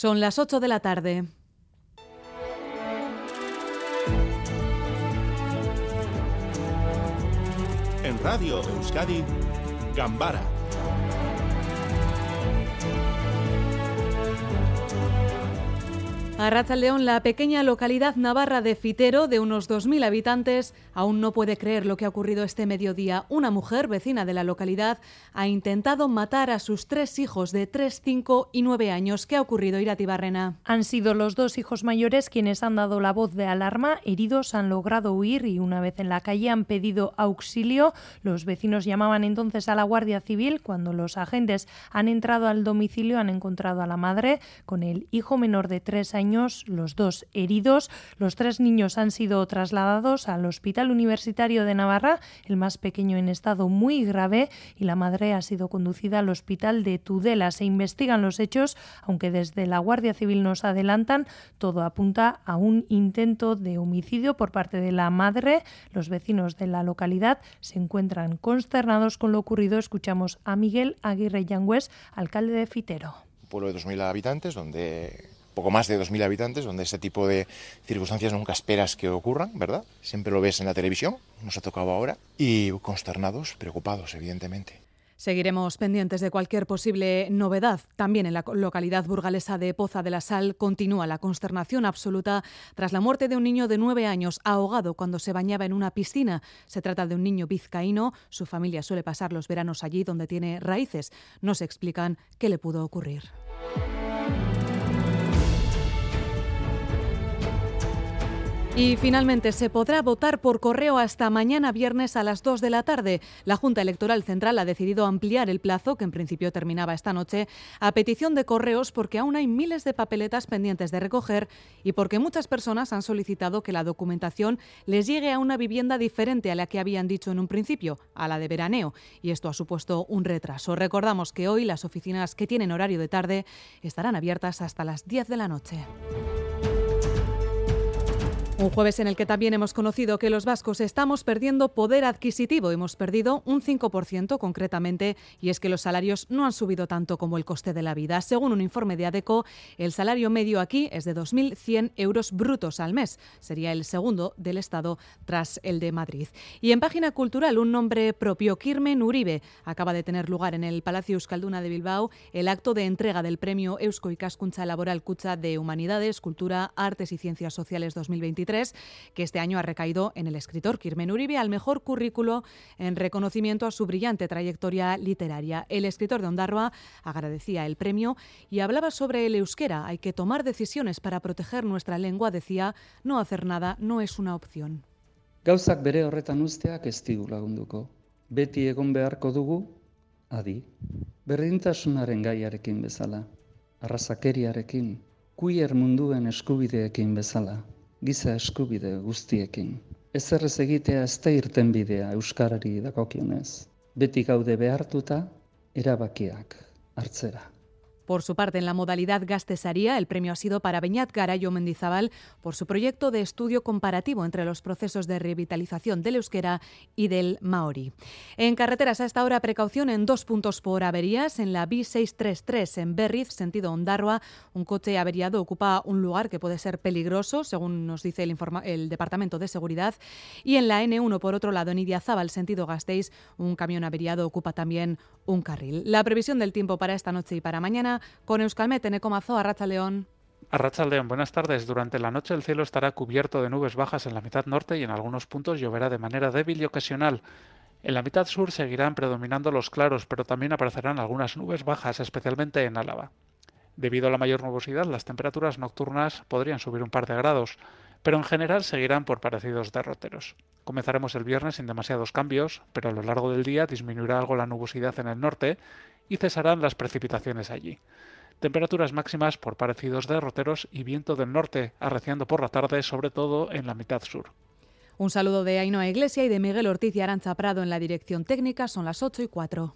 Son las 8 de la tarde. En Radio Euskadi, Gambara A León, la pequeña localidad navarra de Fitero, de unos 2.000 habitantes, aún no puede creer lo que ha ocurrido este mediodía. Una mujer vecina de la localidad ha intentado matar a sus tres hijos de 3, 5 y 9 años. ¿Qué ha ocurrido, Irati Barrena? Han sido los dos hijos mayores quienes han dado la voz de alarma. Heridos han logrado huir y una vez en la calle han pedido auxilio. Los vecinos llamaban entonces a la Guardia Civil. Cuando los agentes han entrado al domicilio han encontrado a la madre con el hijo menor de 3 años los dos heridos. Los tres niños han sido trasladados al Hospital Universitario de Navarra, el más pequeño en estado muy grave, y la madre ha sido conducida al Hospital de Tudela. Se investigan los hechos, aunque desde la Guardia Civil nos adelantan, todo apunta a un intento de homicidio por parte de la madre. Los vecinos de la localidad se encuentran consternados con lo ocurrido. Escuchamos a Miguel Aguirre Yangües, alcalde de Fitero. Pueblo de 2.000 habitantes donde poco más de 2.000 habitantes, donde este tipo de circunstancias nunca esperas que ocurran, ¿verdad? Siempre lo ves en la televisión, nos ha tocado ahora, y consternados, preocupados, evidentemente. Seguiremos pendientes de cualquier posible novedad. También en la localidad burgalesa de Poza de la Sal continúa la consternación absoluta tras la muerte de un niño de nueve años ahogado cuando se bañaba en una piscina. Se trata de un niño vizcaíno. Su familia suele pasar los veranos allí donde tiene raíces. No se explican qué le pudo ocurrir. Y finalmente se podrá votar por correo hasta mañana viernes a las 2 de la tarde. La Junta Electoral Central ha decidido ampliar el plazo, que en principio terminaba esta noche, a petición de correos porque aún hay miles de papeletas pendientes de recoger y porque muchas personas han solicitado que la documentación les llegue a una vivienda diferente a la que habían dicho en un principio, a la de veraneo. Y esto ha supuesto un retraso. Recordamos que hoy las oficinas que tienen horario de tarde estarán abiertas hasta las 10 de la noche. Un jueves en el que también hemos conocido que los vascos estamos perdiendo poder adquisitivo. Hemos perdido un 5% concretamente y es que los salarios no han subido tanto como el coste de la vida. Según un informe de ADECO, el salario medio aquí es de 2.100 euros brutos al mes. Sería el segundo del Estado tras el de Madrid. Y en página cultural, un nombre propio, Kirmen Uribe. Acaba de tener lugar en el Palacio Euskalduna de Bilbao el acto de entrega del premio Eusko Ikaskuntza Laboral Cucha de Humanidades, Cultura, Artes y Ciencias Sociales 2023 que este año ha recaído en el escritor Kirmen Uribe al mejor currículo en reconocimiento a su brillante trayectoria literaria. El escritor de Ondarroa agradecía el premio y hablaba sobre el euskera. Hay que tomar decisiones para proteger nuestra lengua, decía, no hacer nada no es una opción. Gauzak bere horretan usteak ez digu lagunduko. Beti egon beharko dugu, adi. Berdintasunaren gaiarekin bezala, arrazakeriarekin, kuier munduen eskubideekin bezala giza eskubide guztiekin. Ezerrez egitea ez da irten bidea Euskarari dakokionez. Beti gaude behartuta, erabakiak hartzera. Por su parte, en la modalidad Gastesaría, el premio ha sido para Beñat Garayo Mendizábal por su proyecto de estudio comparativo entre los procesos de revitalización del euskera y del maori. En carreteras a esta hora, precaución en dos puntos por averías. En la B633 en Berriz, sentido Ondarroa, un coche averiado ocupa un lugar que puede ser peligroso, según nos dice el, Departamento de Seguridad. Y en la N1, por otro lado, en Idiazábal, sentido Gasteiz, un camión averiado ocupa también un carril. La previsión del tiempo para esta noche y para mañana con Euskalmet, Ecomazo, Arracha León. Arracha León, buenas tardes. Durante la noche el cielo estará cubierto de nubes bajas en la mitad norte y en algunos puntos lloverá de manera débil y ocasional. En la mitad sur seguirán predominando los claros, pero también aparecerán algunas nubes bajas, especialmente en Álava. Debido a la mayor nubosidad, las temperaturas nocturnas podrían subir un par de grados, pero en general seguirán por parecidos derroteros. Comenzaremos el viernes sin demasiados cambios, pero a lo largo del día disminuirá algo la nubosidad en el norte y cesarán las precipitaciones allí. Temperaturas máximas por parecidos derroteros y viento del norte, arreciando por la tarde, sobre todo en la mitad sur. Un saludo de Ainhoa Iglesia y de Miguel Ortiz y Arancha Prado en la dirección técnica. Son las 8 y 4.